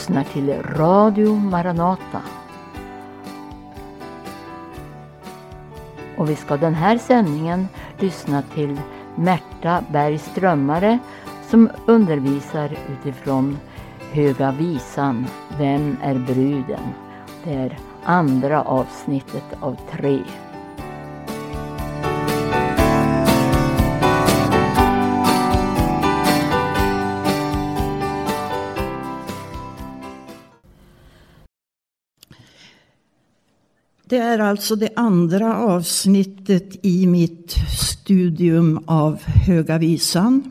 lyssnar till Radio Maranata. Och vi ska den här sändningen lyssna till Märta Bergströmmare som undervisar utifrån Höga Visan, Vem är bruden? Det är andra avsnittet av tre. Det är alltså det andra avsnittet i mitt studium av Höga Visan.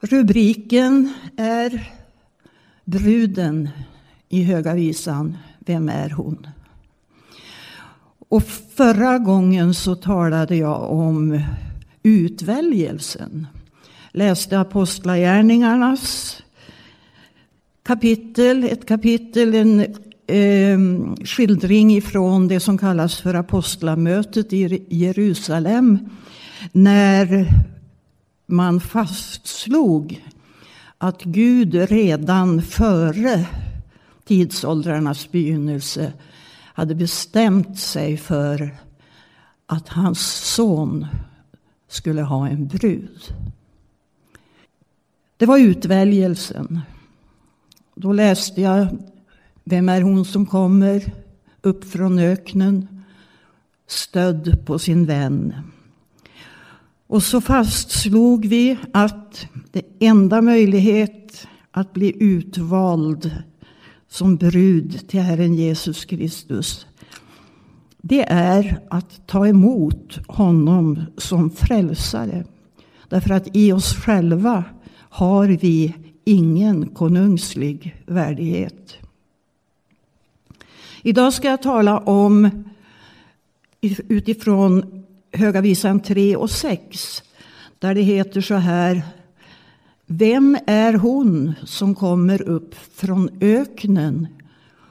Rubriken är Bruden i Höga Visan. Vem är hon? Och förra gången så talade jag om utväljelsen. Läste Apostlagärningarnas kapitel, ett kapitel, en Ehm, skildring ifrån det som kallas för apostlamötet i Jerusalem. När man fastslog att Gud redan före tidsåldrarnas begynnelse hade bestämt sig för att hans son skulle ha en brud. Det var utväljelsen. Då läste jag vem är hon som kommer upp från öknen stödd på sin vän. Och så fastslog vi att det enda möjlighet att bli utvald som brud till Herren Jesus Kristus det är att ta emot honom som frälsare. Därför att i oss själva har vi ingen konungslig värdighet. Idag ska jag tala om utifrån Höga visan 3 och 6. Där det heter så här. Vem är hon som kommer upp från öknen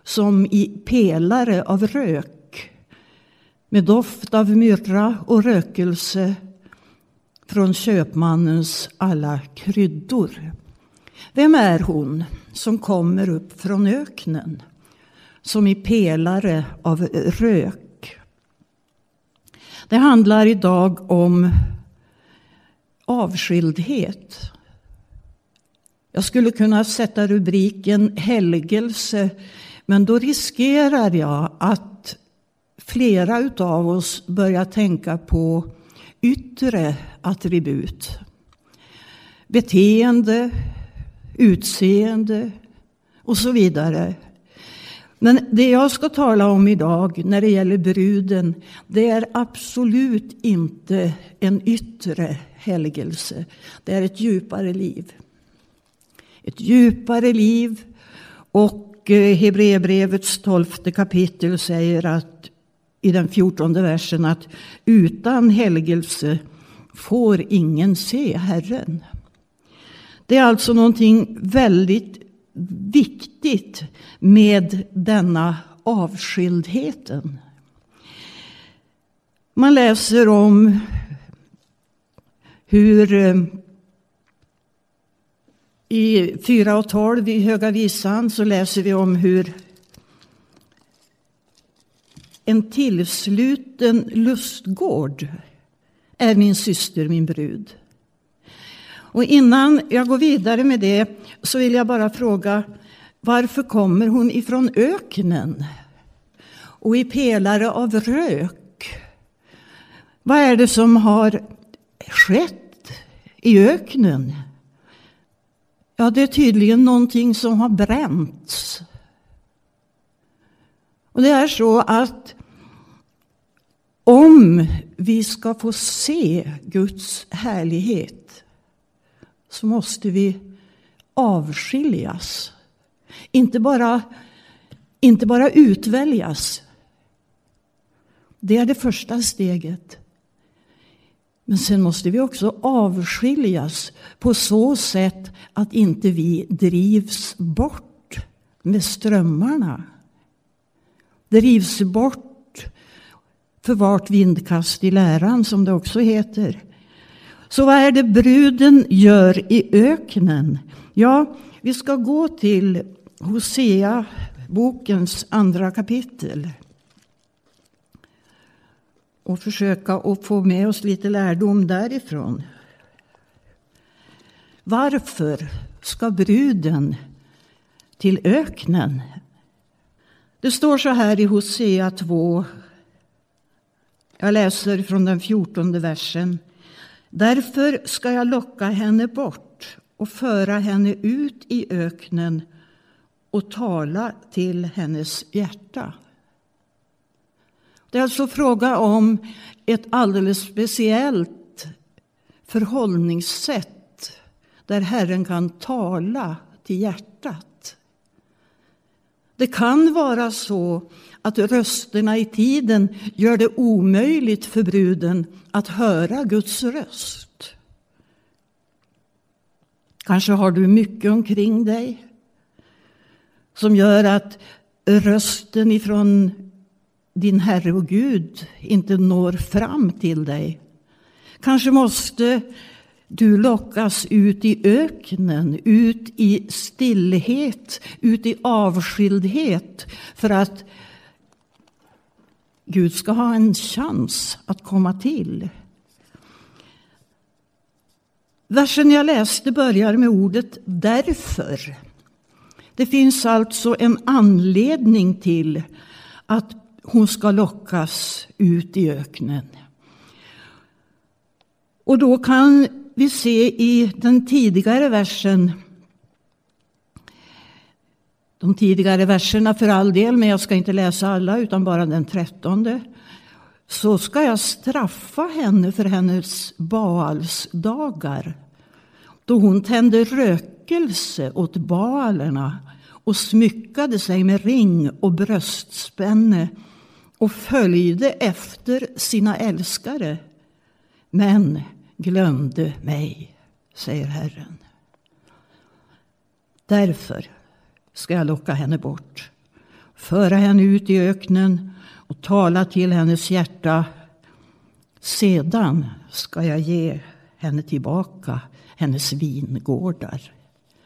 som i pelare av rök med doft av myrra och rökelse från köpmannens alla kryddor. Vem är hon som kommer upp från öknen som i pelare av rök? Det handlar idag om avskildhet. Jag skulle kunna sätta rubriken helgelse men då riskerar jag att flera av oss börjar tänka på yttre attribut. Beteende, utseende och så vidare. Men det jag ska tala om idag när det gäller bruden, det är absolut inte en yttre helgelse. Det är ett djupare liv. Ett djupare liv. Och eh, Hebreerbrevets tolfte kapitel säger att i den fjortonde versen att utan helgelse får ingen se Herren. Det är alltså någonting väldigt viktigt med denna avskildheten. Man läser om hur eh, i 4 och 12 i Höga Visan så läser vi om hur en tillsluten lustgård är min syster, min brud. Och innan jag går vidare med det så vill jag bara fråga varför kommer hon ifrån öknen och i pelare av rök? Vad är det som har skett i öknen? Ja, det är tydligen någonting som har bränts. Och det är så att om vi ska få se Guds härlighet så måste vi avskiljas. Inte bara, inte bara utväljas. Det är det första steget. Men sen måste vi också avskiljas på så sätt att inte vi drivs bort med strömmarna. Drivs bort för vart vindkast i läran, som det också heter. Så vad är det bruden gör i öknen? Ja, Vi ska gå till Hosea, bokens andra kapitel. Och försöka att få med oss lite lärdom därifrån. Varför ska bruden till öknen? Det står så här i Hosea 2. Jag läser från den fjortonde versen. Därför ska jag locka henne bort och föra henne ut i öknen och tala till hennes hjärta. Det är alltså fråga om ett alldeles speciellt förhållningssätt där Herren kan tala till hjärtat. Det kan vara så att rösterna i tiden gör det omöjligt för bruden att höra Guds röst. Kanske har du mycket omkring dig som gör att rösten ifrån din Herre och Gud inte når fram till dig. Kanske måste du lockas ut i öknen, ut i stillhet, ut i avskildhet för att Gud ska ha en chans att komma till. Versen jag läste börjar med ordet därför. Det finns alltså en anledning till att hon ska lockas ut i öknen. Och då kan vi se i den tidigare versen de tidigare verserna för all del, men jag ska inte läsa alla utan bara den trettonde. Så ska jag straffa henne för hennes Baalsdagar då hon tände rökelse åt Baalerna och smyckade sig med ring och bröstspänne och följde efter sina älskare men glömde mig, säger Herren. Därför ska jag locka henne bort, föra henne ut i öknen och tala till hennes hjärta. Sedan ska jag ge henne tillbaka hennes vingårdar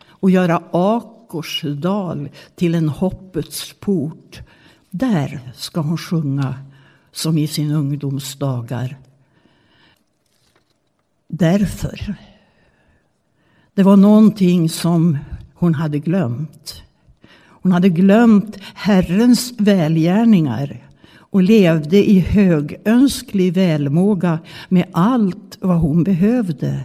och göra Akors dal till en hoppets port. Där ska hon sjunga som i sin ungdoms dagar. Därför. Det var någonting som hon hade glömt. Hon hade glömt Herrens välgärningar och levde i högönsklig välmåga med allt vad hon behövde.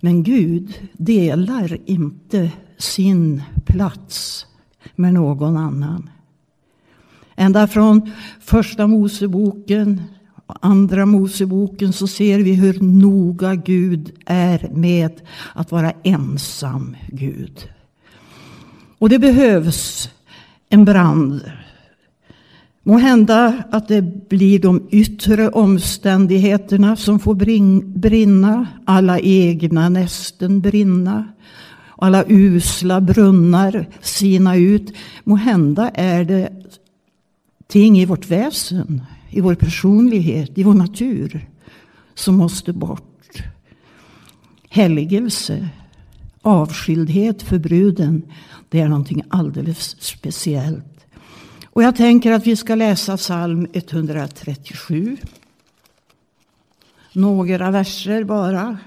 Men Gud delar inte sin plats med någon annan. Ända från första Moseboken och andra Moseboken så ser vi hur noga Gud är med att vara ensam Gud. Och det behövs en brand. Må hända att det blir de yttre omständigheterna som får brinna, alla egna nästen brinna, alla usla brunnar sina ut. Må hända är det ting i vårt väsen, i vår personlighet, i vår natur som måste bort. Helgelse, avskildhet för bruden, det är någonting alldeles speciellt. Och jag tänker att vi ska läsa psalm 137. Några verser bara.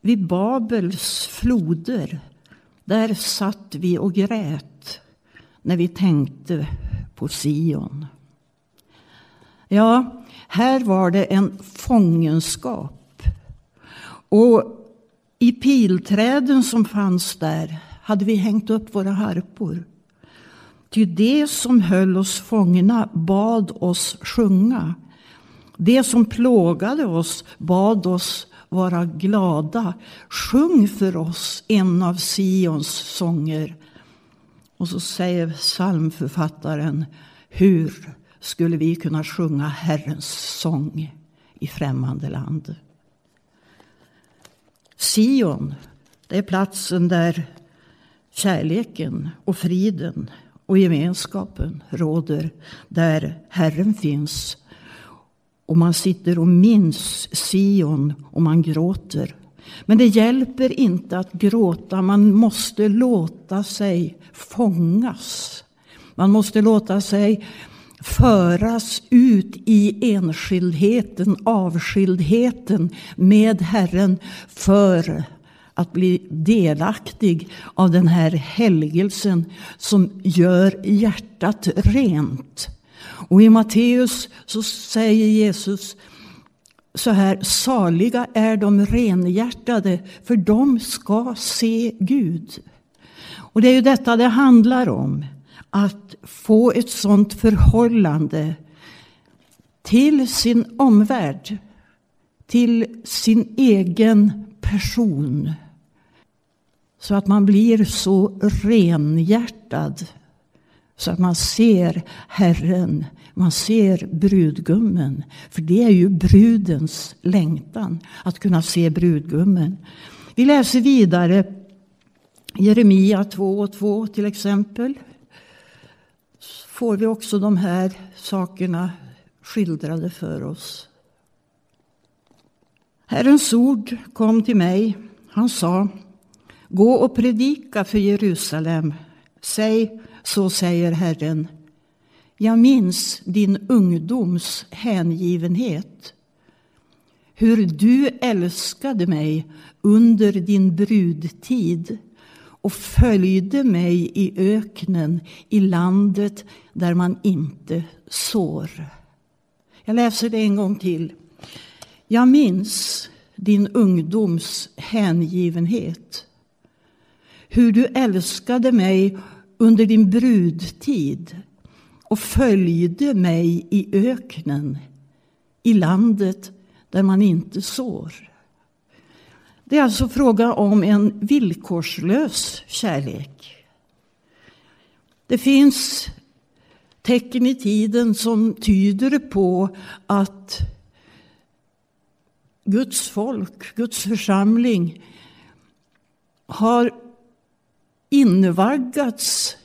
Vid Babels floder, där satt vi och grät när vi tänkte på Sion. Ja, här var det en fångenskap. Och i pilträden som fanns där hade vi hängt upp våra harpor. Ty det som höll oss fångna bad oss sjunga. Det som plågade oss bad oss vara glada. Sjung för oss en av Sions sånger. Och så säger psalmförfattaren, hur skulle vi kunna sjunga Herrens sång i främmande land? Sion, det är platsen där kärleken och friden och gemenskapen råder. Där Herren finns. Och man sitter och minns Sion och man gråter. Men det hjälper inte att gråta, man måste låta sig fångas. Man måste låta sig föras ut i enskildheten, avskildheten med Herren för att bli delaktig av den här helgelsen som gör hjärtat rent. Och i Matteus så säger Jesus så här, saliga är de renhjärtade, för de ska se Gud. Och det är ju detta det handlar om, att få ett sådant förhållande till sin omvärld, till sin egen person. Så att man blir så renhjärtad så att man ser Herren, man ser brudgummen. För det är ju brudens längtan, att kunna se brudgummen. Vi läser vidare Jeremia 2 och 2 till exempel. Så får vi också de här sakerna skildrade för oss. Herrens ord kom till mig. Han sa Gå och predika för Jerusalem. Säg, så säger Herren. Jag minns din ungdoms hängivenhet. Hur du älskade mig under din brudtid och följde mig i öknen, i landet där man inte sår. Jag läser det en gång till. Jag minns din ungdoms hängivenhet. Hur du älskade mig under din brudtid och följde mig i öknen, i landet där man inte sår. Det är alltså fråga om en villkorslös kärlek. Det finns tecken i tiden som tyder på att Guds folk, Guds församling har invaggats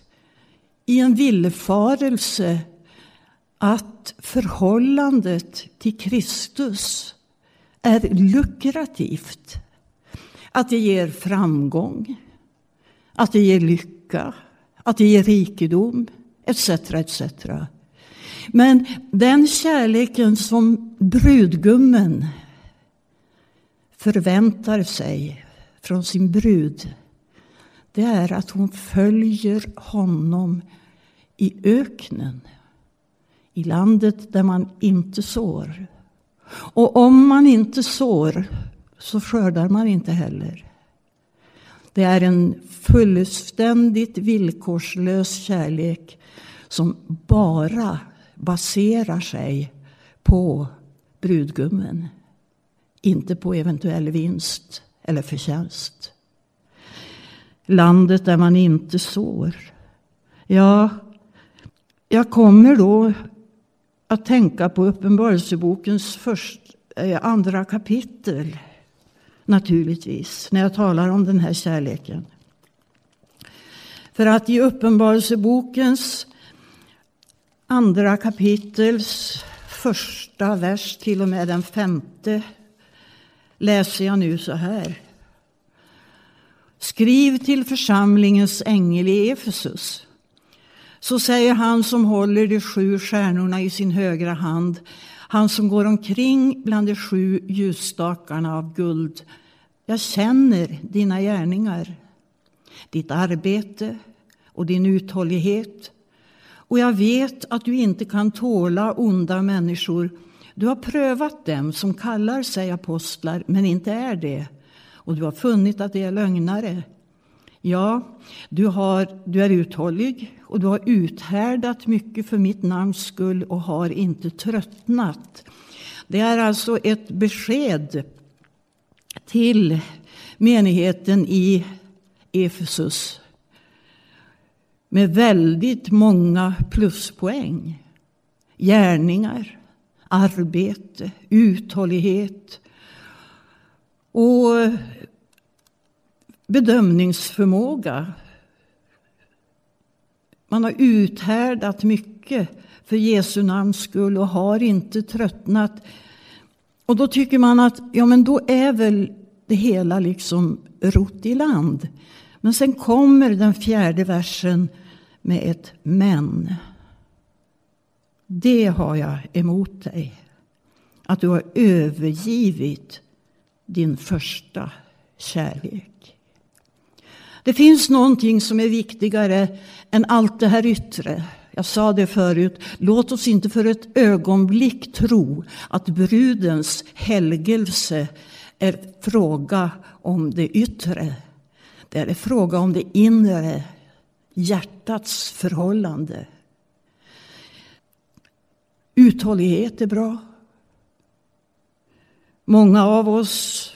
i en villfarelse att förhållandet till Kristus är lukrativt. Att det ger framgång, att det ger lycka, att det ger rikedom, etc. etc. Men den kärleken som brudgummen förväntar sig från sin brud det är att hon följer honom i öknen. I landet där man inte sår. Och om man inte sår så skördar man inte heller. Det är en fullständigt villkorslös kärlek som bara baserar sig på brudgummen. Inte på eventuell vinst eller förtjänst landet där man inte sår. Ja, jag kommer då att tänka på Uppenbarelsebokens först, eh, andra kapitel. Naturligtvis, när jag talar om den här kärleken. För att i Uppenbarelsebokens andra kapitels första vers till och med den femte läser jag nu så här. Skriv till församlingens ängel i Efesus. Så säger han som håller de sju stjärnorna i sin högra hand, han som går omkring bland de sju ljusstakarna av guld. Jag känner dina gärningar, ditt arbete och din uthållighet. Och jag vet att du inte kan tåla onda människor. Du har prövat dem som kallar sig apostlar, men inte är det och du har funnit att det är lögnare. Ja, du, har, du är uthållig och du har uthärdat mycket för mitt namns skull och har inte tröttnat. Det är alltså ett besked till menigheten i Efesus med väldigt många pluspoäng. Gärningar, arbete, uthållighet, och bedömningsförmåga. Man har uthärdat mycket för Jesu namns skull och har inte tröttnat. Och då tycker man att ja, men då är väl det hela liksom rott i land. Men sen kommer den fjärde versen med ett men. Det har jag emot dig. Att du har övergivit din första kärlek. Det finns någonting som är viktigare än allt det här yttre. Jag sa det förut, låt oss inte för ett ögonblick tro att brudens helgelse är fråga om det yttre. Det är fråga om det inre, hjärtats förhållande. Uthållighet är bra. Många av oss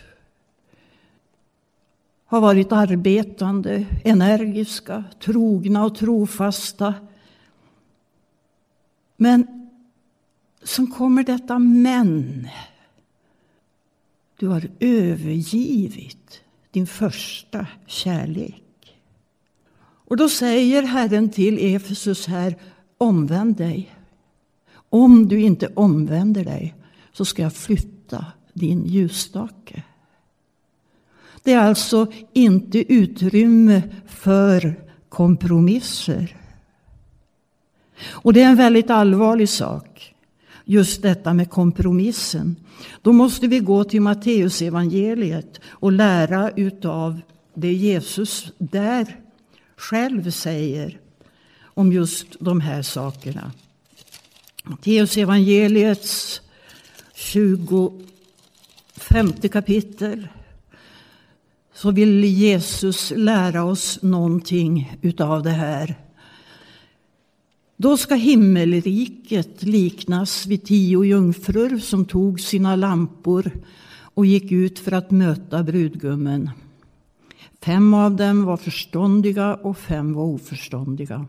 har varit arbetande, energiska, trogna och trofasta. Men sen kommer detta men. Du har övergivit din första kärlek. Och då säger Herren till Efesus här, omvänd dig. Om du inte omvänder dig så ska jag flytta din ljusstake. Det är alltså inte utrymme för kompromisser. Och det är en väldigt allvarlig sak, just detta med kompromissen. Då måste vi gå till Matteusevangeliet och lära utav det Jesus där själv säger om just de här sakerna. Matteusevangeliets 25 kapitel så vill Jesus lära oss någonting utav det här. Då ska himmelriket liknas vid tio jungfrur som tog sina lampor och gick ut för att möta brudgummen. Fem av dem var förståndiga och fem var oförståndiga.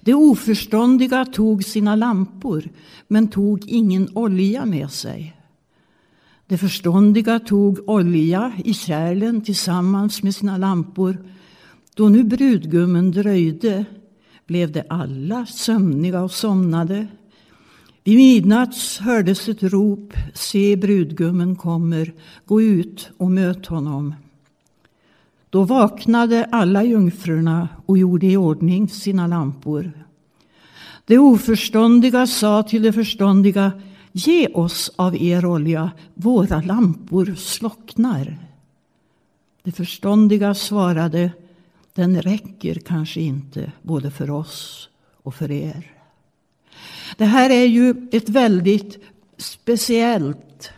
De oförståndiga tog sina lampor men tog ingen olja med sig. De förståndiga tog olja i kärlen tillsammans med sina lampor. Då nu brudgummen dröjde blev de alla sömniga och somnade. Vid midnatt hördes ett rop, se brudgummen kommer, gå ut och möt honom. Då vaknade alla jungfrurna och gjorde i ordning sina lampor. De oförståndiga sa till de förståndiga, Ge oss av er olja, våra lampor slocknar. Det förståndiga svarade, den räcker kanske inte både för oss och för er. Det här är ju ett väldigt speciellt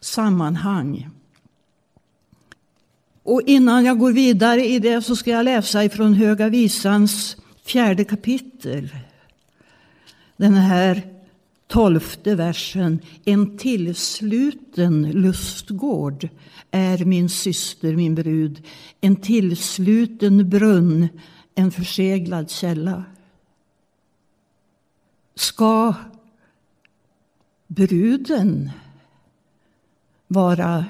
sammanhang. Och innan jag går vidare i det så ska jag läsa ifrån Höga Visans fjärde kapitel. Den här tolfte versen. En tillsluten lustgård är min syster, min brud. En tillsluten brunn, en förseglad källa. Ska bruden vara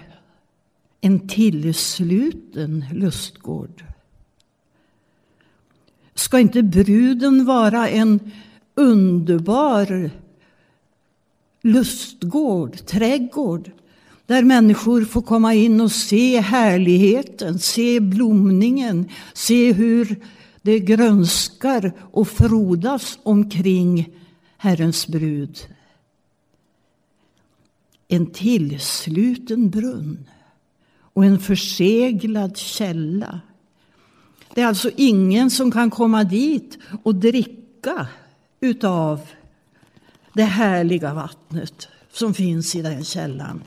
en tillsluten lustgård? Ska inte bruden vara en underbar lustgård, trädgård där människor får komma in och se härligheten, se blomningen, se hur det grönskar och frodas omkring Herrens brud. En tillsluten brunn och en förseglad källa. Det är alltså ingen som kan komma dit och dricka utav det härliga vattnet som finns i den källan.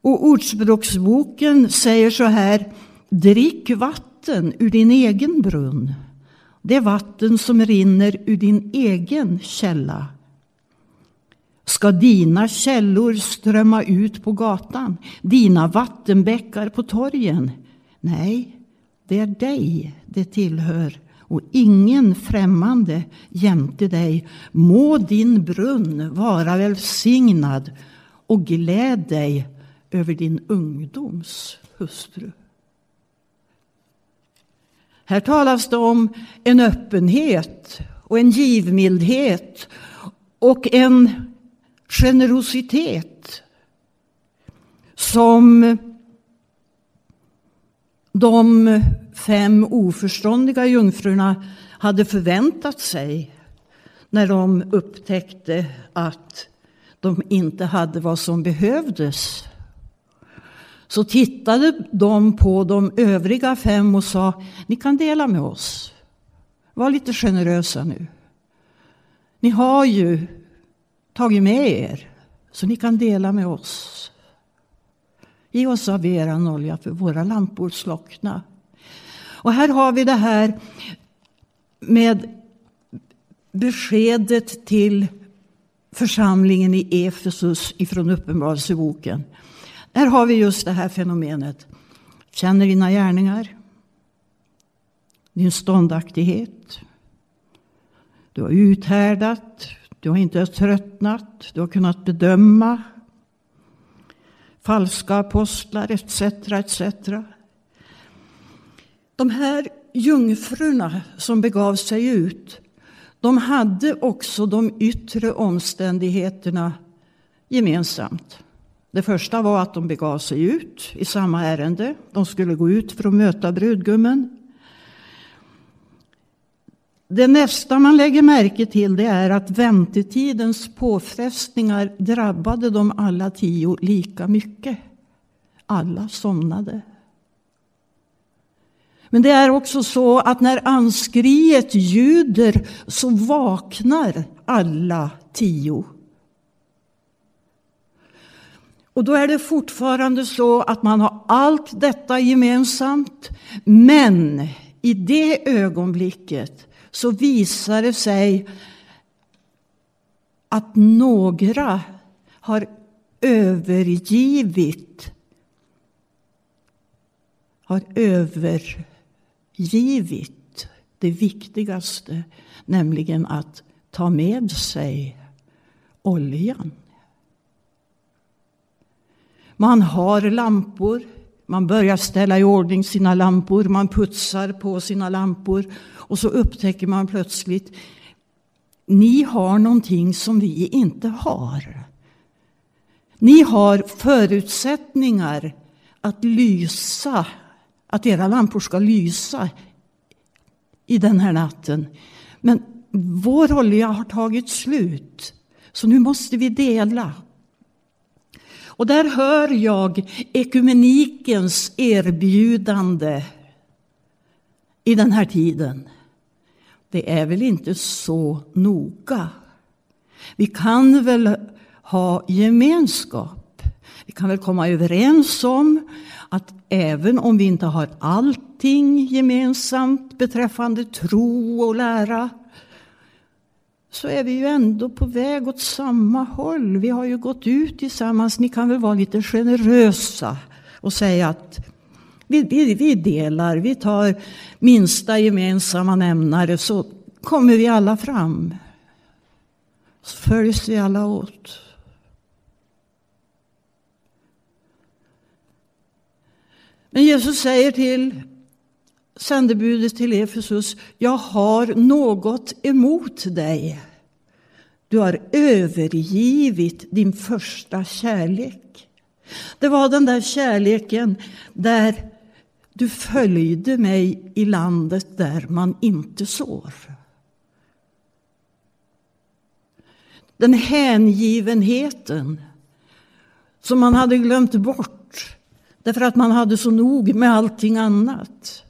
Och Ordspråksboken säger så här, drick vatten ur din egen brunn. Det vatten som rinner ur din egen källa. Ska dina källor strömma ut på gatan, dina vattenbäckar på torgen? Nej, det är dig det tillhör och ingen främmande jämte dig. Må din brunn vara välsignad och gläd dig över din ungdoms hustru. Här talas det om en öppenhet och en givmildhet och en generositet som de fem oförståndiga jungfrurna hade förväntat sig när de upptäckte att de inte hade vad som behövdes. Så tittade de på de övriga fem och sa, ni kan dela med oss. Var lite generösa nu. Ni har ju tagit med er, så ni kan dela med oss. Ge oss av er olja, för våra lampor slockna. Och här har vi det här med beskedet till församlingen i Efesus ifrån Uppenbarelseboken. Här har vi just det här fenomenet. Känner dina gärningar. Din ståndaktighet. Du har uthärdat. Du har inte tröttnat. Du har kunnat bedöma. Falska apostlar etc. etc. De här jungfrurna som begav sig ut de hade också de yttre omständigheterna gemensamt. Det första var att de begav sig ut i samma ärende. De skulle gå ut för att möta brudgummen. Det nästa man lägger märke till det är att väntetidens påfrestningar drabbade de alla tio lika mycket. Alla somnade. Men det är också så att när anskriet ljuder så vaknar alla tio. Och då är det fortfarande så att man har allt detta gemensamt. Men i det ögonblicket så visar det sig att några har övergivit har över givit det viktigaste, nämligen att ta med sig oljan. Man har lampor, man börjar ställa i ordning sina lampor, man putsar på sina lampor och så upptäcker man plötsligt ni har någonting som vi inte har. Ni har förutsättningar att lysa att era lampor ska lysa i den här natten. Men vår olja har tagit slut, så nu måste vi dela. Och där hör jag ekumenikens erbjudande i den här tiden. Det är väl inte så noga. Vi kan väl ha gemenskap. Vi kan väl komma överens om att även om vi inte har allting gemensamt beträffande tro och lära så är vi ju ändå på väg åt samma håll. Vi har ju gått ut tillsammans. Ni kan väl vara lite generösa och säga att vi, vi, vi delar, vi tar minsta gemensamma nämnare så kommer vi alla fram. Så följs vi alla åt. Men Jesus säger till sändebudet till Efesus, jag har något emot dig. Du har övergivit din första kärlek. Det var den där kärleken där du följde mig i landet där man inte sår. Den hängivenheten som man hade glömt bort Därför att man hade så nog med allting annat.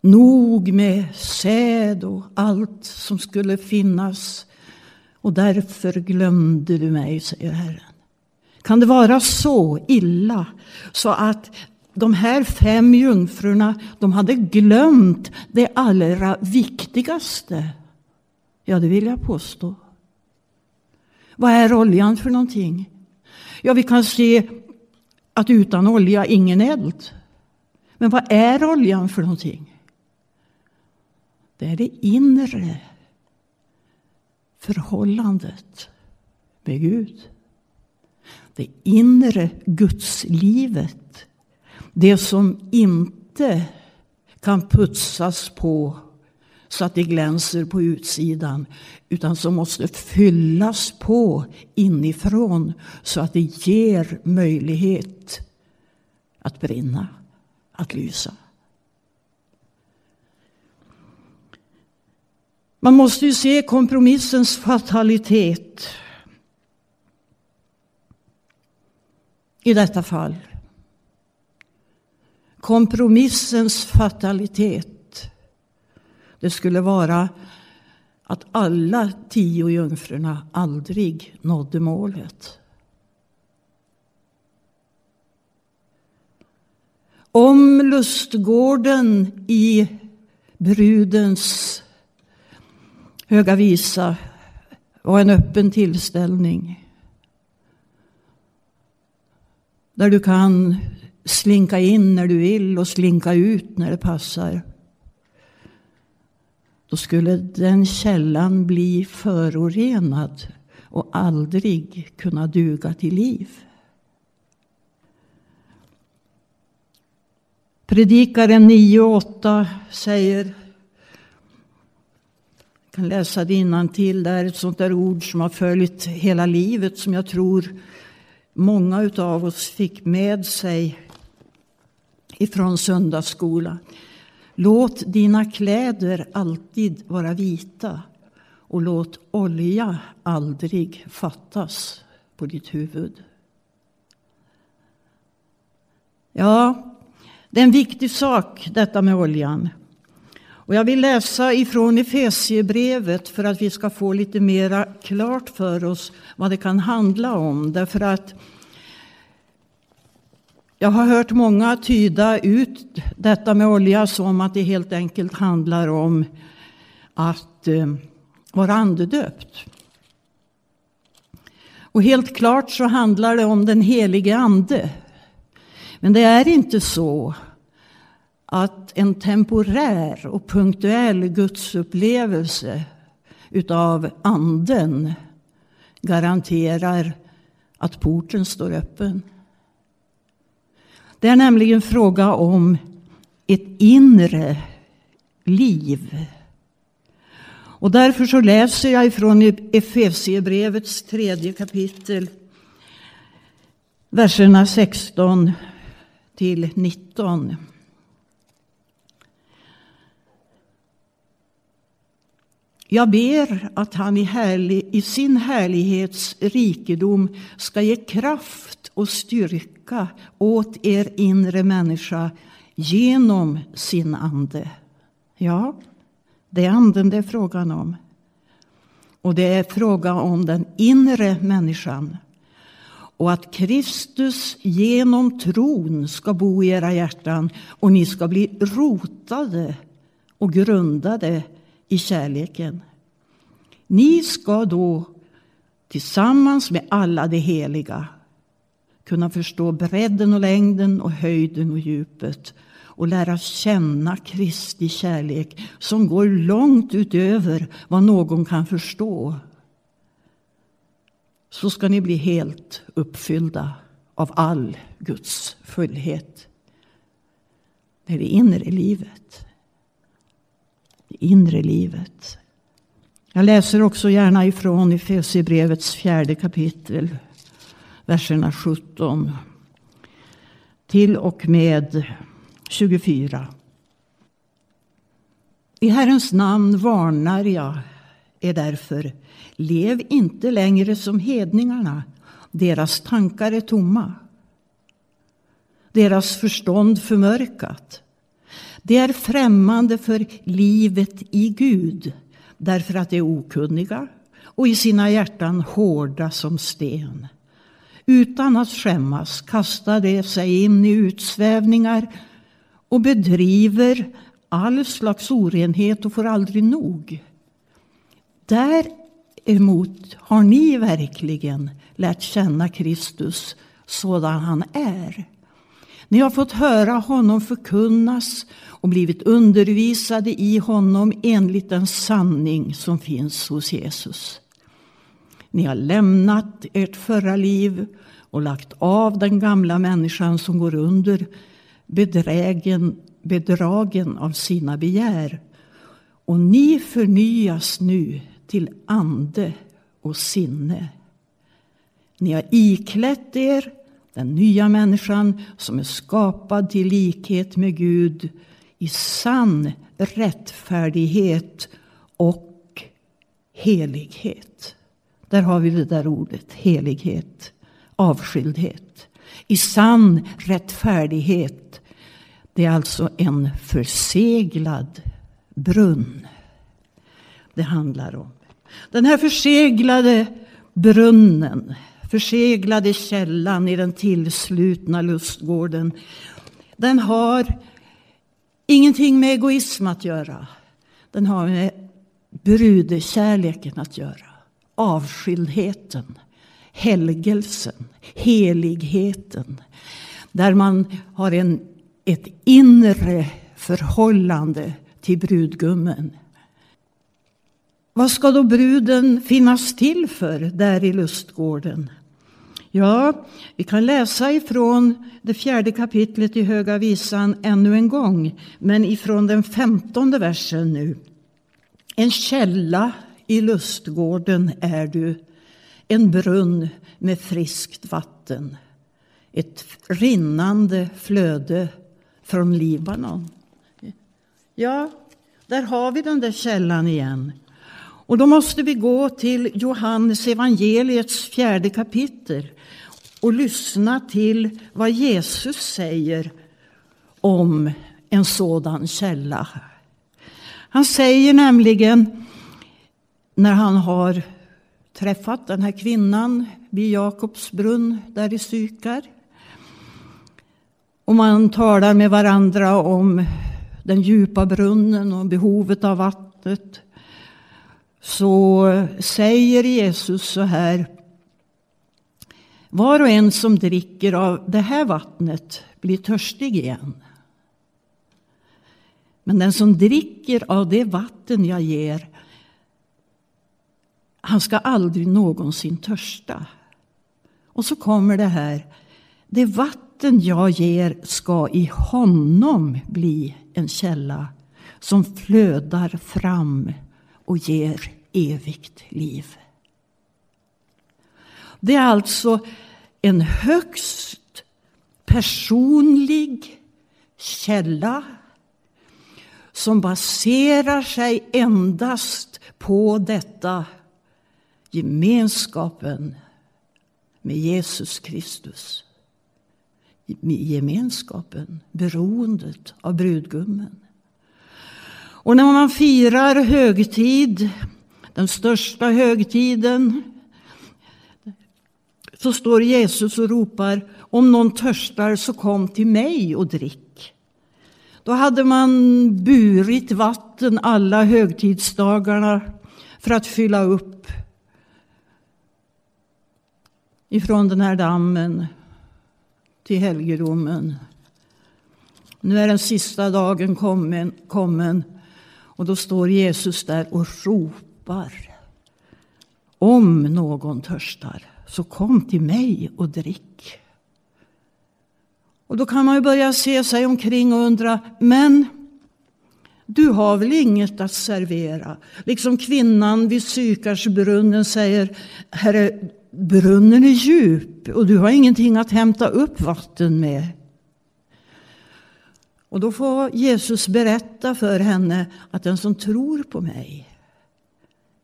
Nog med säd och allt som skulle finnas. Och därför glömde du mig, säger Herren. Kan det vara så illa så att de här fem jungfrurna de hade glömt det allra viktigaste? Ja, det vill jag påstå. Vad är oljan för någonting? Ja, vi kan se att utan olja ingen eld. Men vad är oljan för någonting? Det är det inre förhållandet med Gud. Det inre gudslivet. Det som inte kan putsas på så att det glänser på utsidan utan som måste fyllas på inifrån så att det ger möjlighet att brinna, att lysa. Man måste ju se kompromissens fatalitet i detta fall. Kompromissens fatalitet. Det skulle vara att alla tio jungfrurna aldrig nådde målet. Om lustgården i brudens Höga visa var en öppen tillställning. Där du kan slinka in när du vill och slinka ut när det passar. Då skulle den källan bli förorenad och aldrig kunna duga till liv. Predikaren 9 och 8 säger kan läsa det till där, ett sånt där ord som har följt hela livet som jag tror många av oss fick med sig ifrån söndagsskola. Låt dina kläder alltid vara vita och låt olja aldrig fattas på ditt huvud. Ja, det är en viktig sak detta med oljan. Och jag vill läsa ifrån Efesiebrevet för att vi ska få lite mera klart för oss vad det kan handla om. Därför att jag har hört många tyda ut detta med olja som att det helt enkelt handlar om att eh, vara andedöpt. Och helt klart så handlar det om den helige ande. Men det är inte så att en temporär och punktuell gudsupplevelse utav anden garanterar att porten står öppen. Det är nämligen fråga om ett inre liv. Och därför så läser jag ifrån Efesiebrevets tredje kapitel, verserna 16 till 19. Jag ber att han i, härlig, i sin härlighets rikedom ska ge kraft och styrka åt er inre människa genom sin ande. Ja, det är anden det är frågan om. Och det är fråga om den inre människan. Och att Kristus genom tron ska bo i era hjärtan och ni ska bli rotade och grundade i kärleken. Ni ska då tillsammans med alla de heliga kunna förstå bredden och längden och höjden och djupet och lära känna Kristi kärlek som går långt utöver vad någon kan förstå. Så ska ni bli helt uppfyllda av all Guds fullhet. Det är det inre livet det inre livet. Jag läser också gärna ifrån Efesierbrevets fjärde kapitel, verserna 17 till och med 24. I Herrens namn varnar jag er därför. Lev inte längre som hedningarna. Deras tankar är tomma. Deras förstånd förmörkat. Det är främmande för livet i Gud därför att de är okunniga och i sina hjärtan hårda som sten. Utan att skämmas kastar de sig in i utsvävningar och bedriver all slags orenhet och får aldrig nog. Däremot har ni verkligen lärt känna Kristus sådan han är. Ni har fått höra honom förkunnas och blivit undervisade i honom enligt den sanning som finns hos Jesus. Ni har lämnat ert förra liv och lagt av den gamla människan som går under bedrägen, bedragen av sina begär Och ni förnyas nu till ande och sinne. Ni har iklätt er den nya människan som är skapad till likhet med Gud i sann rättfärdighet och helighet. Där har vi det där ordet, helighet, avskildhet. I sann rättfärdighet. Det är alltså en förseglad brunn det handlar om. Den här förseglade brunnen, förseglade källan i den tillslutna lustgården, den har ingenting med egoism att göra. Den har med brudekärleken att göra. Avskildheten, helgelsen, heligheten. Där man har en, ett inre förhållande till brudgummen. Vad ska då bruden finnas till för där i lustgården? Ja, vi kan läsa ifrån det fjärde kapitlet i Höga visan ännu en gång, men ifrån den femtonde versen nu. En källa i lustgården är du, en brunn med friskt vatten. Ett rinnande flöde från Libanon. Ja, där har vi den där källan igen. Och då måste vi gå till Johannes evangeliets fjärde kapitel och lyssna till vad Jesus säger om en sådan källa. Han säger nämligen när han har träffat den här kvinnan vid Jakobs brunn där i Sykar. Och man talar med varandra om den djupa brunnen och behovet av vattnet så säger Jesus så här. Var och en som dricker av det här vattnet blir törstig igen. Men den som dricker av det vatten jag ger, han ska aldrig någonsin törsta. Och så kommer det här. Det vatten jag ger ska i honom bli en källa som flödar fram och ger evigt liv. Det är alltså en högst personlig källa som baserar sig endast på detta gemenskapen med Jesus Kristus. Gemenskapen, beroendet av brudgummen. Och när man firar högtid, den största högtiden, så står Jesus och ropar om någon törstar så kom till mig och drick. Då hade man burit vatten alla högtidsdagarna för att fylla upp ifrån den här dammen till helgedomen. Nu är den sista dagen kommen, kommen och då står Jesus där och ropar. Om någon törstar, så kom till mig och drick. Och då kan man ju börja se sig omkring och undra, men du har väl inget att servera? Liksom kvinnan vid Sykarsbrunnen säger, Herre, brunnen är djup och du har ingenting att hämta upp vatten med. Och då får Jesus berätta för henne att den som tror på mig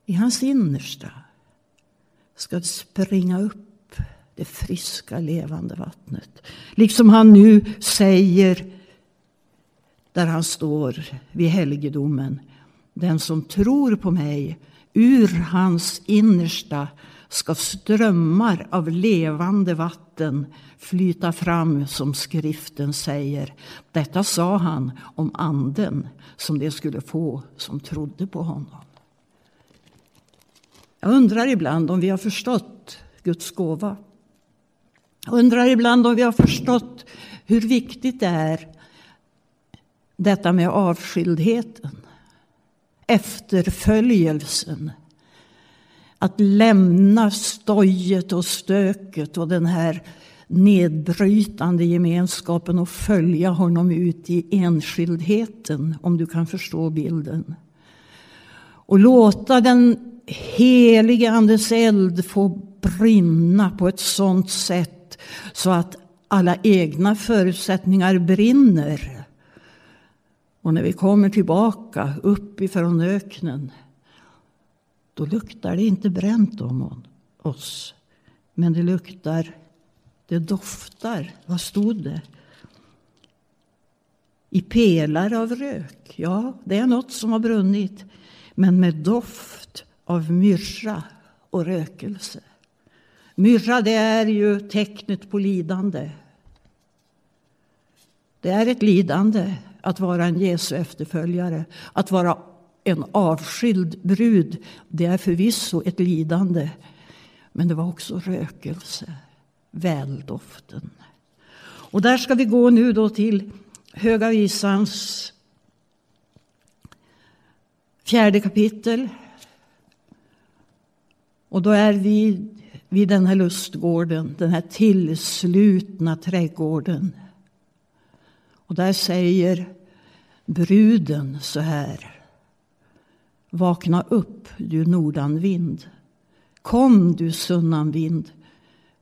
i hans innersta ska springa upp det friska levande vattnet. Liksom han nu säger där han står vid helgedomen. Den som tror på mig, ur hans innersta ska strömmar av levande vatten flyta fram som skriften säger. Detta sa han om anden som de skulle få som trodde på honom. Jag undrar ibland om vi har förstått Guds gåva. Jag undrar ibland om vi har förstått hur viktigt det är detta med avskildheten, efterföljelsen att lämna stojet och stöket och den här nedbrytande gemenskapen och följa honom ut i enskildheten, om du kan förstå bilden. och låta den helige Andes eld få brinna på ett sådant sätt så att alla egna förutsättningar brinner. Och när vi kommer tillbaka uppifrån öknen då luktar det inte bränt om oss. Men det luktar, det doftar. Vad stod det? I pelare av rök. Ja, det är något som har brunnit. Men med doft av myrra och rökelse. Myrra det är ju tecknet på lidande. Det är ett lidande att vara en Jesu efterföljare, att vara en avskild brud. Det är förvisso ett lidande, men det var också rökelse, väldoften. Och där ska vi gå nu då till Höga visans fjärde kapitel. Och då är vi vid den här lustgården, den här tillslutna trädgården. Och där säger bruden så här. Vakna upp, du nordanvind. Kom, du sunnanvind.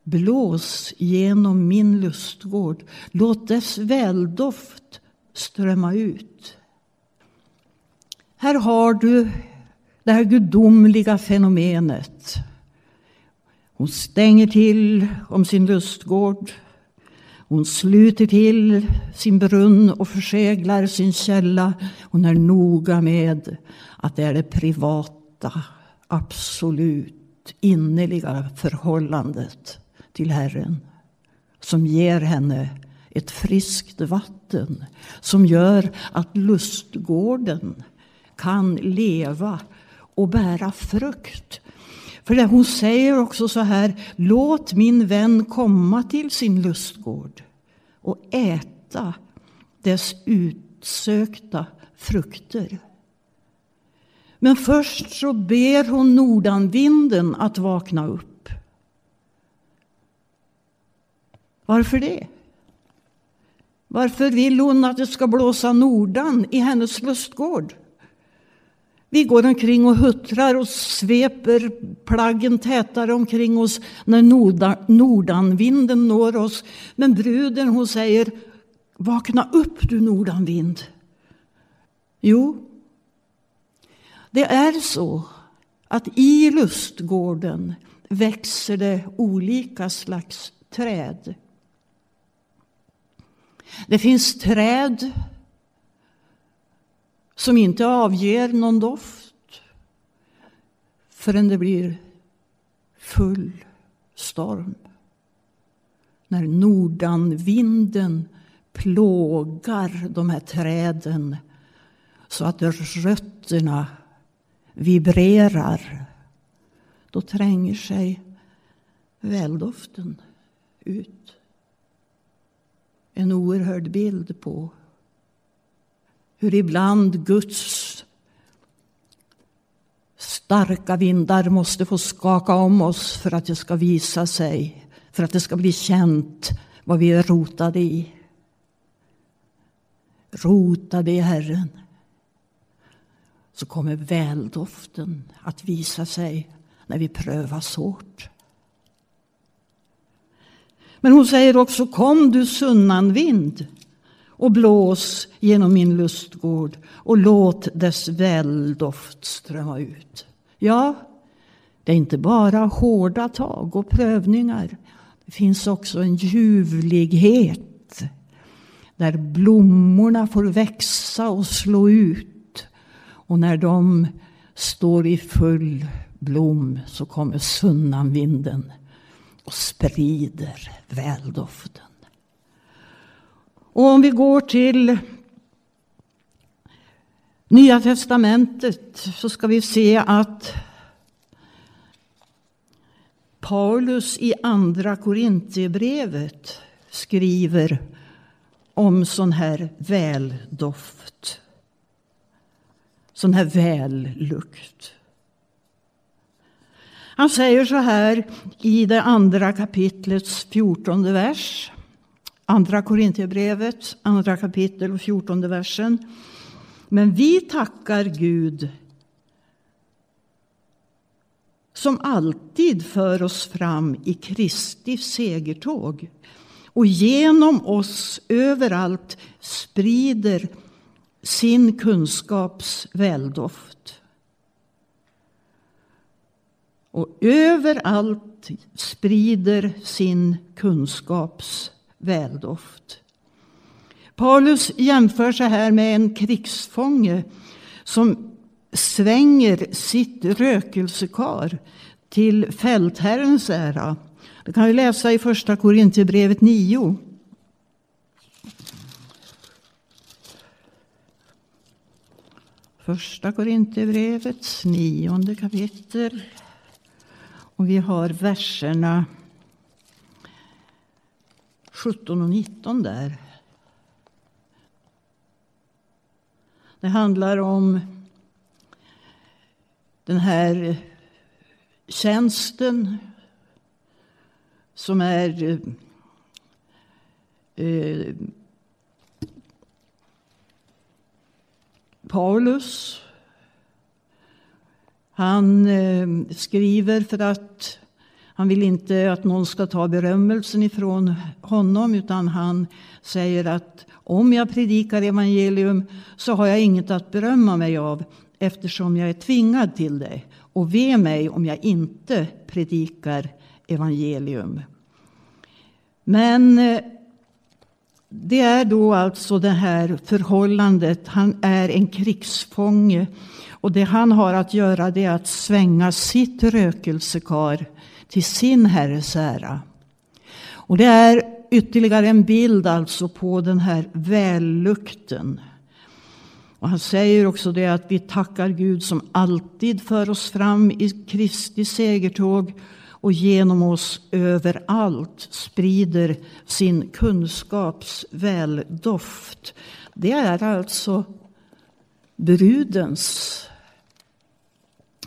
Blås genom min lustgård. Låt dess väldoft strömma ut. Här har du det här gudomliga fenomenet. Hon stänger till om sin lustgård. Hon sluter till sin brunn och förseglar sin källa. Hon är noga med att det är det privata, absolut innerliga förhållandet till Herren som ger henne ett friskt vatten som gör att lustgården kan leva och bära frukt. För hon säger också så här, låt min vän komma till sin lustgård och äta dess utsökta frukter. Men först så ber hon nordanvinden att vakna upp. Varför det? Varför vill hon att det ska blåsa nordan i hennes lustgård? Vi går omkring och huttrar och sveper plaggen tätare omkring oss när nordanvinden når oss. Men bruden hon säger, vakna upp du nordanvind. Jo, det är så att i lustgården växer det olika slags träd. Det finns träd som inte avger någon doft förrän det blir full storm. När nordanvinden plågar de här träden så att rötterna vibrerar. Då tränger sig väldoften ut. En oerhörd bild på hur ibland Guds starka vindar måste få skaka om oss för att det ska visa sig, för att det ska bli känt vad vi är rotade i. Rotade i Herren. Så kommer väldoften att visa sig när vi prövas hårt. Men hon säger också, kom du sunnanvind och blås genom min lustgård och låt dess väldoft strömma ut. Ja, det är inte bara hårda tag och prövningar. Det finns också en ljuvlighet där blommorna får växa och slå ut. Och när de står i full blom så kommer sunnanvinden och sprider väldoften. Och om vi går till Nya testamentet så ska vi se att Paulus i Andra Korintierbrevet skriver om sån här väldoft. Sån här vällukt. Han säger så här i det andra kapitlets fjortonde vers. Andra Korintierbrevet, andra kapitel och fjortonde versen. Men vi tackar Gud som alltid för oss fram i Kristi segertåg och genom oss överallt sprider sin kunskaps väldoft. Och överallt sprider sin kunskaps väldoft. Paulus jämför sig här med en krigsfånge som svänger sitt rökelsekar till fältherrens ära. Det kan vi läsa i första Korinthierbrevet 9. Första Korinthierbrevets nionde kapitel. Och vi har verserna 17 och 19 där. Det handlar om den här tjänsten som är eh, Paulus. Han eh, skriver för att han vill inte att någon ska ta berömmelsen ifrån honom utan han säger att om jag predikar evangelium så har jag inget att berömma mig av eftersom jag är tvingad till det. Och ve mig om jag inte predikar evangelium. Men eh, det är då alltså det här förhållandet. Han är en krigsfånge och det han har att göra det är att svänga sitt rökelsekar till sin herres ära. Och det är ytterligare en bild alltså på den här vällukten. Och han säger också det att vi tackar Gud som alltid för oss fram i Kristi segertåg och genom oss överallt sprider sin kunskaps väldoft. Det är alltså brudens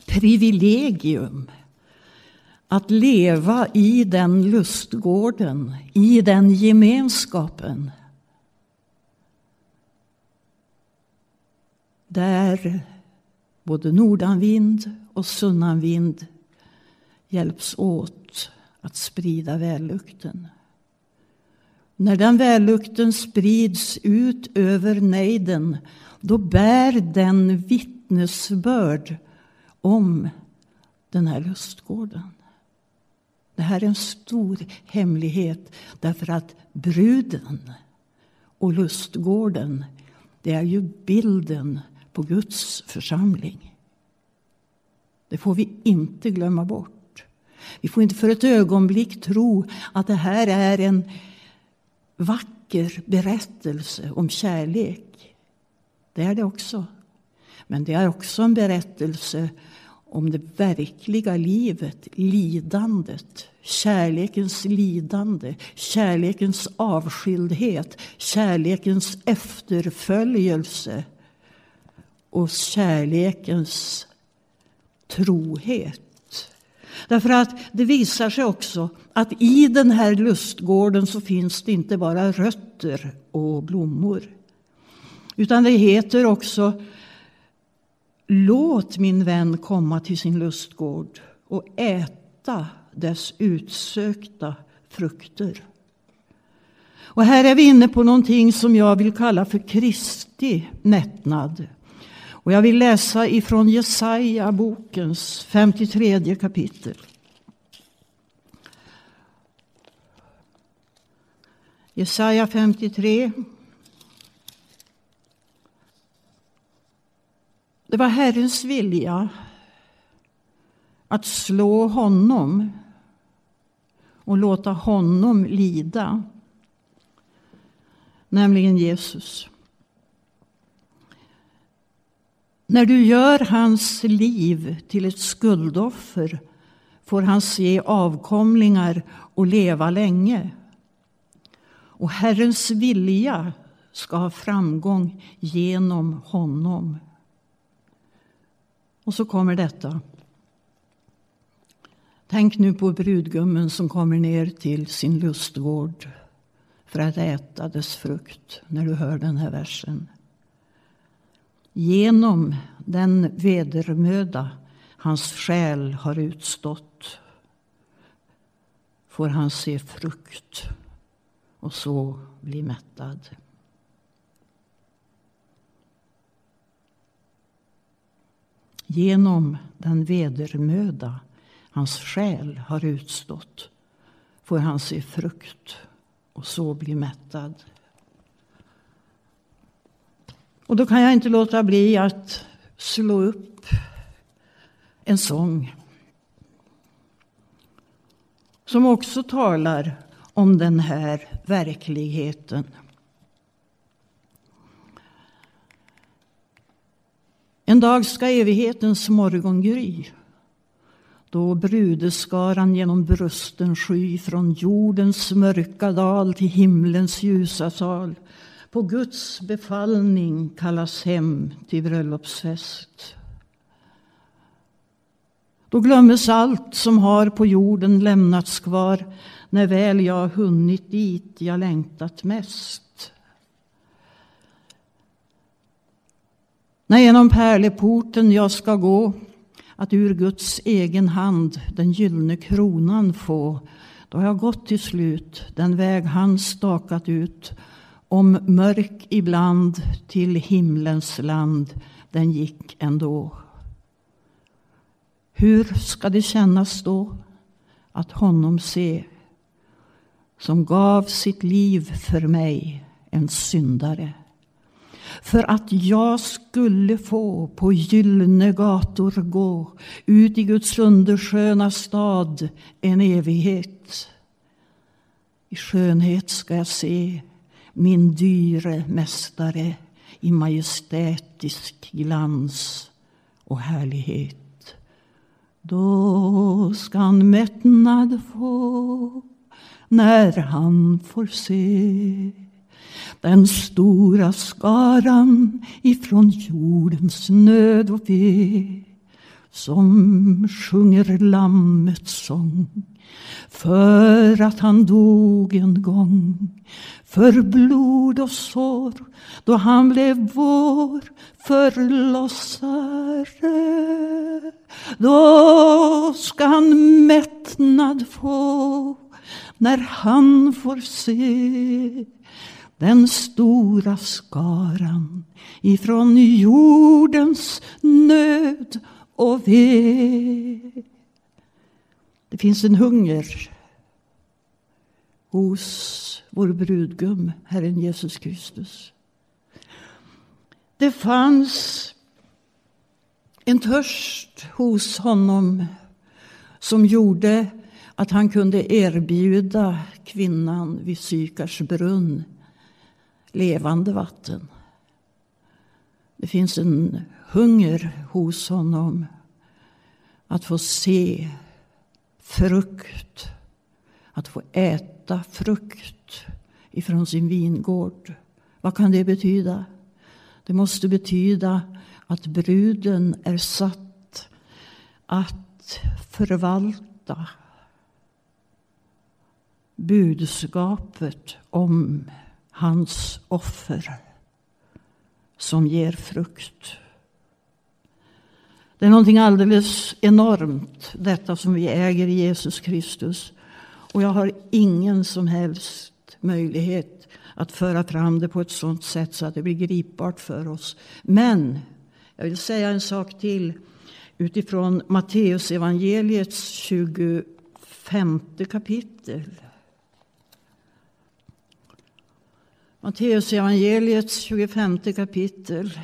privilegium att leva i den lustgården, i den gemenskapen. Där både nordanvind och sunnanvind hjälps åt att sprida vällukten. När den vällukten sprids ut över nejden då bär den vittnesbörd om den här lustgården. Det här är en stor hemlighet därför att bruden och lustgården det är ju bilden på Guds församling. Det får vi inte glömma bort. Vi får inte för ett ögonblick tro att det här är en vacker berättelse om kärlek. Det är det också. Men det är också en berättelse om det verkliga livet, lidandet, kärlekens lidande, kärlekens avskildhet, kärlekens efterföljelse och kärlekens trohet. Därför att det visar sig också att i den här lustgården så finns det inte bara rötter och blommor. Utan det heter också Låt min vän komma till sin lustgård och äta dess utsökta frukter. Och här är vi inne på någonting som jag vill kalla för Kristi mättnad. Och jag vill läsa ifrån Jesaja bokens 53 kapitel. Jesaja 53 Det var Herrens vilja att slå honom och låta honom lida. Nämligen Jesus. När du gör hans liv till ett skuldoffer får han se avkomlingar och leva länge. Och Herrens vilja ska ha framgång genom honom. Och så kommer detta. Tänk nu på brudgummen som kommer ner till sin lustgård för att äta dess frukt när du hör den här versen. Genom den vedermöda hans själ har utstått får han se frukt och så bli mättad. Genom den vedermöda hans själ har utstått får han se frukt och så bli mättad. Och då kan jag inte låta bli att slå upp en sång som också talar om den här verkligheten. En dag ska evighetens morgon gry då brudeskaran genom brusten sky från jordens mörka dal till himlens ljusa sal på Guds befallning kallas hem till bröllopsfest. Då glömmes allt som har på jorden lämnats kvar när väl jag hunnit dit jag längtat mest. När genom pärleporten jag ska gå att ur Guds egen hand den gyllne kronan få då har jag gått till slut den väg han stakat ut om mörk ibland till himlens land den gick ändå. Hur ska det kännas då att honom se som gav sitt liv för mig, en syndare för att jag skulle få på gyllene gator gå ut i Guds undersköna stad en evighet. I skönhet ska jag se min dyre mästare i majestätisk glans och härlighet. Då ska han mättnad få när han får se den stora skaran ifrån jordens nöd och ve som sjunger Lammets sång för att han dog en gång för blod och sår då han blev vår förlossare. Då ska han mättnad få när han får se den stora skaran ifrån jordens nöd och ve. Det finns en hunger hos vår brudgum, Herren Jesus Kristus. Det fanns en törst hos honom som gjorde att han kunde erbjuda kvinnan vid Sykars brunn levande vatten. Det finns en hunger hos honom att få se frukt, att få äta frukt ifrån sin vingård. Vad kan det betyda? Det måste betyda att bruden är satt att förvalta budskapet om hans offer som ger frukt. Det är någonting alldeles enormt, detta som vi äger i Jesus Kristus. Och jag har ingen som helst möjlighet att föra fram det på ett sådant sätt så att det blir gripbart för oss. Men jag vill säga en sak till utifrån Matteus evangeliets 25 kapitel. Matteus evangeliets 25 kapitel.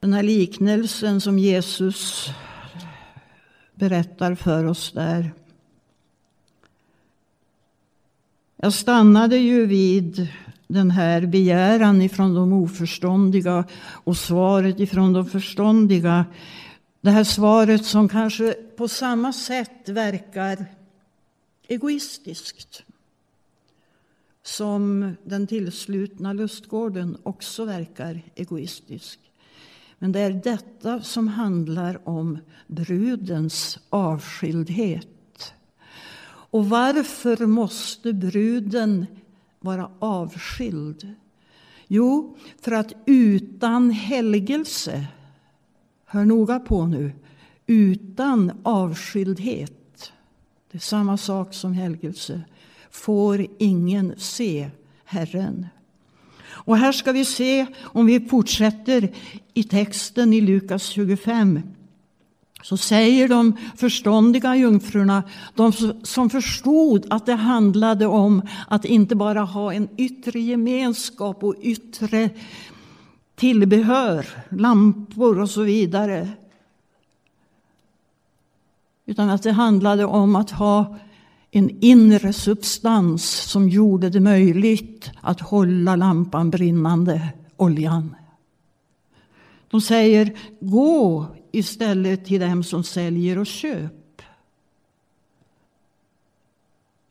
Den här liknelsen som Jesus berättar för oss där. Jag stannade ju vid den här begäran ifrån de oförståndiga och svaret ifrån de förståndiga. Det här svaret som kanske på samma sätt verkar egoistiskt som den tillslutna lustgården också verkar egoistisk. Men det är detta som handlar om brudens avskildhet. Och varför måste bruden vara avskild? Jo, för att utan helgelse hör noga på nu, utan avskildhet. Det är samma sak som helgelse. Får ingen se Herren. Och här ska vi se, om vi fortsätter i texten i Lukas 25, så säger de förståndiga jungfrurna, de som förstod att det handlade om att inte bara ha en yttre gemenskap och yttre tillbehör, lampor och så vidare. Utan att det handlade om att ha en inre substans som gjorde det möjligt att hålla lampan brinnande, oljan. De säger, gå istället till dem som säljer och köp.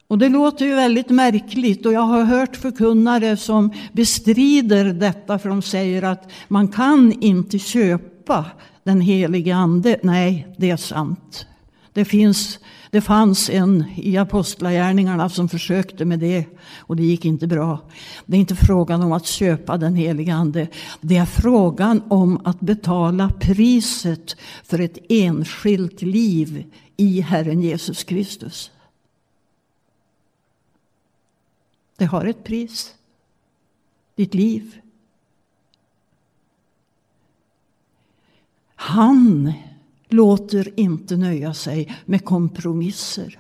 Och det låter ju väldigt märkligt och jag har hört förkunnare som bestrider detta för de säger att man kan inte köpa den helige ande. Nej, det är sant. Det, finns, det fanns en i Apostlagärningarna som försökte med det och det gick inte bra. Det är inte frågan om att köpa den heliga Ande. Det är frågan om att betala priset för ett enskilt liv i Herren Jesus Kristus. Det har ett pris. Ditt liv. Han låter inte nöja sig med kompromisser.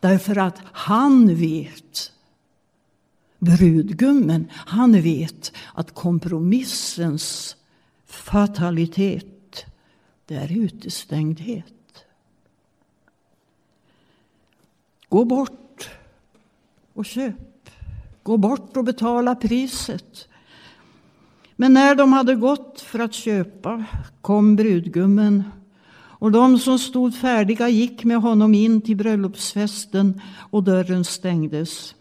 Därför att han vet, brudgummen, han vet att kompromissens fatalitet, det är utestängdhet. Gå bort och köp. Gå bort och betala priset. Men när de hade gått för att köpa kom brudgummen och de som stod färdiga gick med honom in till bröllopsfesten och dörren stängdes.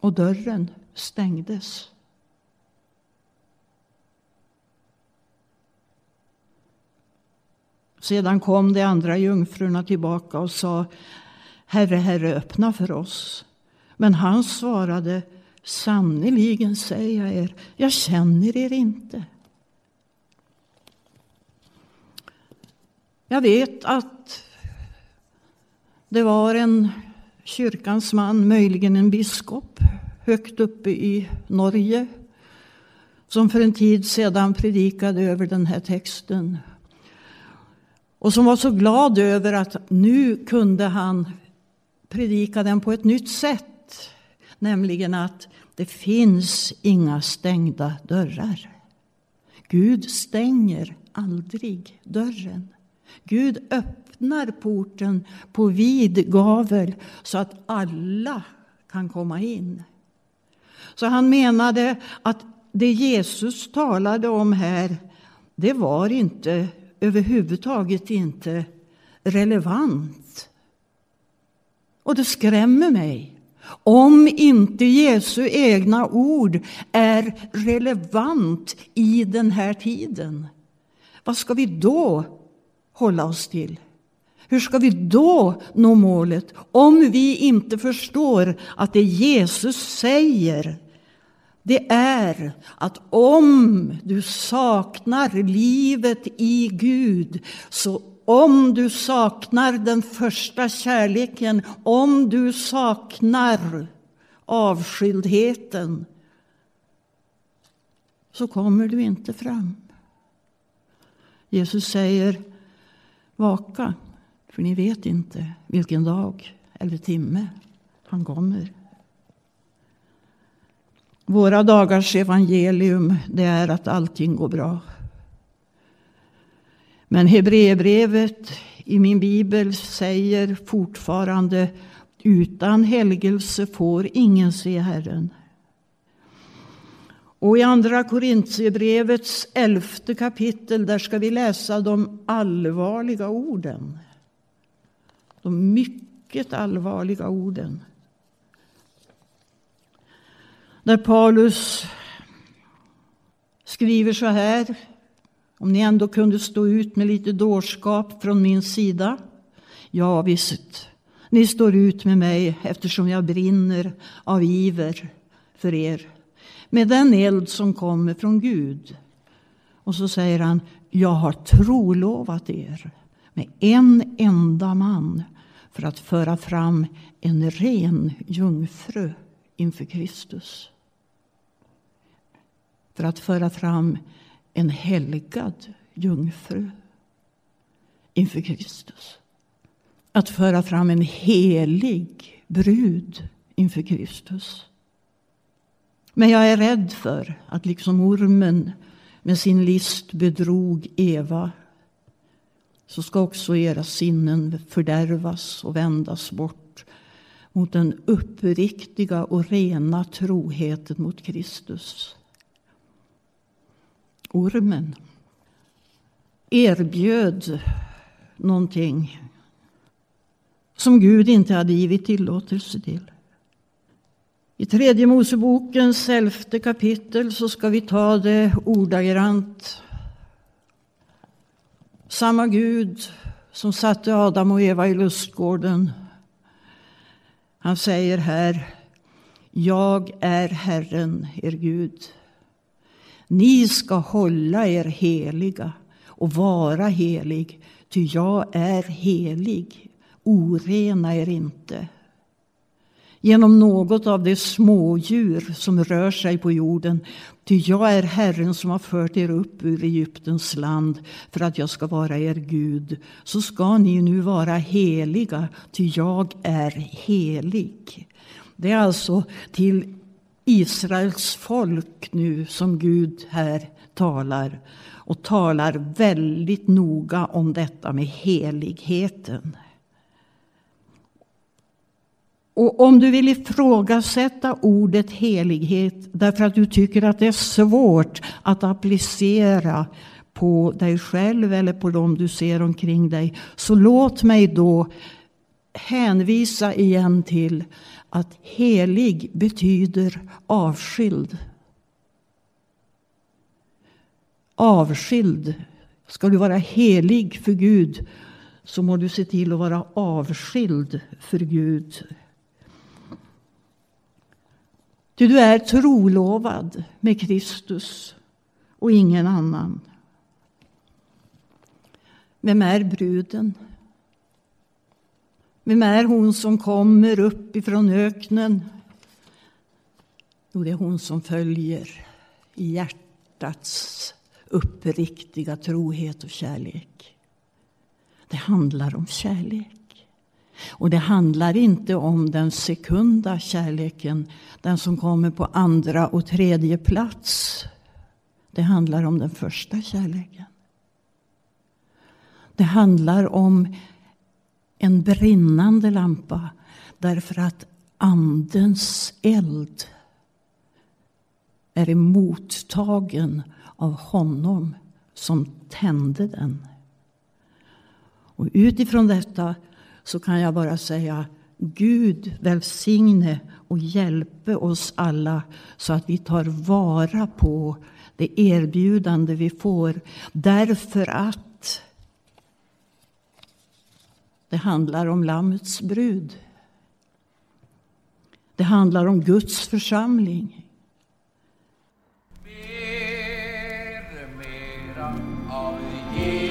Och dörren stängdes. Sedan kom de andra jungfrurna tillbaka och sa Herre, Herre, öppna för oss. Men han svarade Sannerligen säger jag er, jag känner er inte. Jag vet att det var en kyrkans man, möjligen en biskop, högt uppe i Norge som för en tid sedan predikade över den här texten. Och som var så glad över att nu kunde han predika den på ett nytt sätt. Nämligen att det finns inga stängda dörrar. Gud stänger aldrig dörren. Gud öppnar porten på vid gavel så att alla kan komma in. Så han menade att det Jesus talade om här, det var inte överhuvudtaget inte relevant. Och det skrämmer mig om inte Jesu egna ord är relevant i den här tiden. Vad ska vi då hålla oss till? Hur ska vi då nå målet om vi inte förstår att det Jesus säger det är att om du saknar livet i Gud så om du saknar den första kärleken, om du saknar avskildheten så kommer du inte fram. Jesus säger vaka, för ni vet inte vilken dag eller timme han kommer. Våra dagars evangelium det är att allting går bra. Men Hebreerbrevet i min bibel säger fortfarande utan helgelse får ingen se Herren. Och i Andra Korintierbrevets elfte kapitel där ska vi läsa de allvarliga orden. De mycket allvarliga orden. Där Paulus skriver så här om ni ändå kunde stå ut med lite dårskap från min sida? Ja, visst. Ni står ut med mig eftersom jag brinner av iver för er. Med den eld som kommer från Gud. Och så säger han, jag har trolovat er med en enda man för att föra fram en ren jungfru inför Kristus. För att föra fram en helgad jungfru inför Kristus. Att föra fram en helig brud inför Kristus. Men jag är rädd för att liksom ormen med sin list bedrog Eva så ska också era sinnen fördärvas och vändas bort mot den uppriktiga och rena troheten mot Kristus. Ormen erbjöd någonting som Gud inte hade givit tillåtelse till. I tredje Mosebokens elfte kapitel så ska vi ta det ordagrant. Samma Gud som satte Adam och Eva i lustgården. Han säger här, jag är Herren, er Gud. Ni ska hålla er heliga och vara helig, ty jag är helig. Orena er inte genom något av de smådjur som rör sig på jorden. Ty jag är Herren som har fört er upp ur Egyptens land för att jag ska vara er Gud. Så ska ni nu vara heliga, ty jag är helig. Det är alltså till Israels folk nu som Gud här talar och talar väldigt noga om detta med heligheten. Och om du vill ifrågasätta ordet helighet därför att du tycker att det är svårt att applicera på dig själv eller på dem du ser omkring dig. Så låt mig då hänvisa igen till att helig betyder avskild. Avskild. Ska du vara helig för Gud så må du se till att vara avskild för Gud. Ty du är trolovad med Kristus och ingen annan. Vem är bruden? Vem är hon som kommer upp ifrån öknen? Jo, det är hon som följer i hjärtats uppriktiga trohet och kärlek. Det handlar om kärlek. Och det handlar inte om den sekunda kärleken, den som kommer på andra och tredje plats. Det handlar om den första kärleken. Det handlar om en brinnande lampa därför att Andens eld är mottagen av honom som tände den. Och utifrån detta så kan jag bara säga Gud välsigne och hjälpe oss alla så att vi tar vara på det erbjudande vi får därför att det handlar om Lammets brud. Det handlar om Guds församling. Mer, mera av Jesus.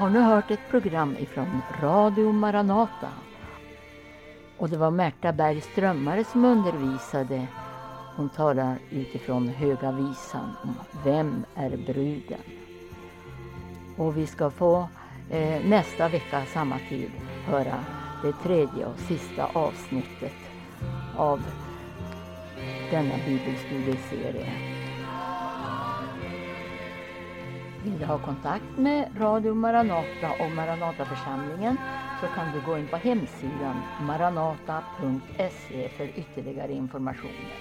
har nu hört ett program ifrån Radio Maranata. Och det var Märta Berg Strömmare som undervisade. Hon talar utifrån Höga Visan om Vem är bruden? Och vi ska få eh, nästa vecka samma tid höra det tredje och sista avsnittet av denna bibelstudieserie. Vill du ha kontakt med Radio Maranata och Maranataförsamlingen så kan du gå in på hemsidan maranata.se för ytterligare informationer.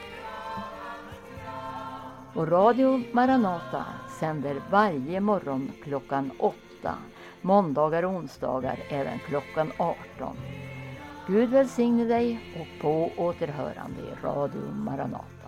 Och Radio Maranata sänder varje morgon klockan 8, måndagar och onsdagar även klockan 18. Gud välsigne dig och på återhörande i Radio Maranata.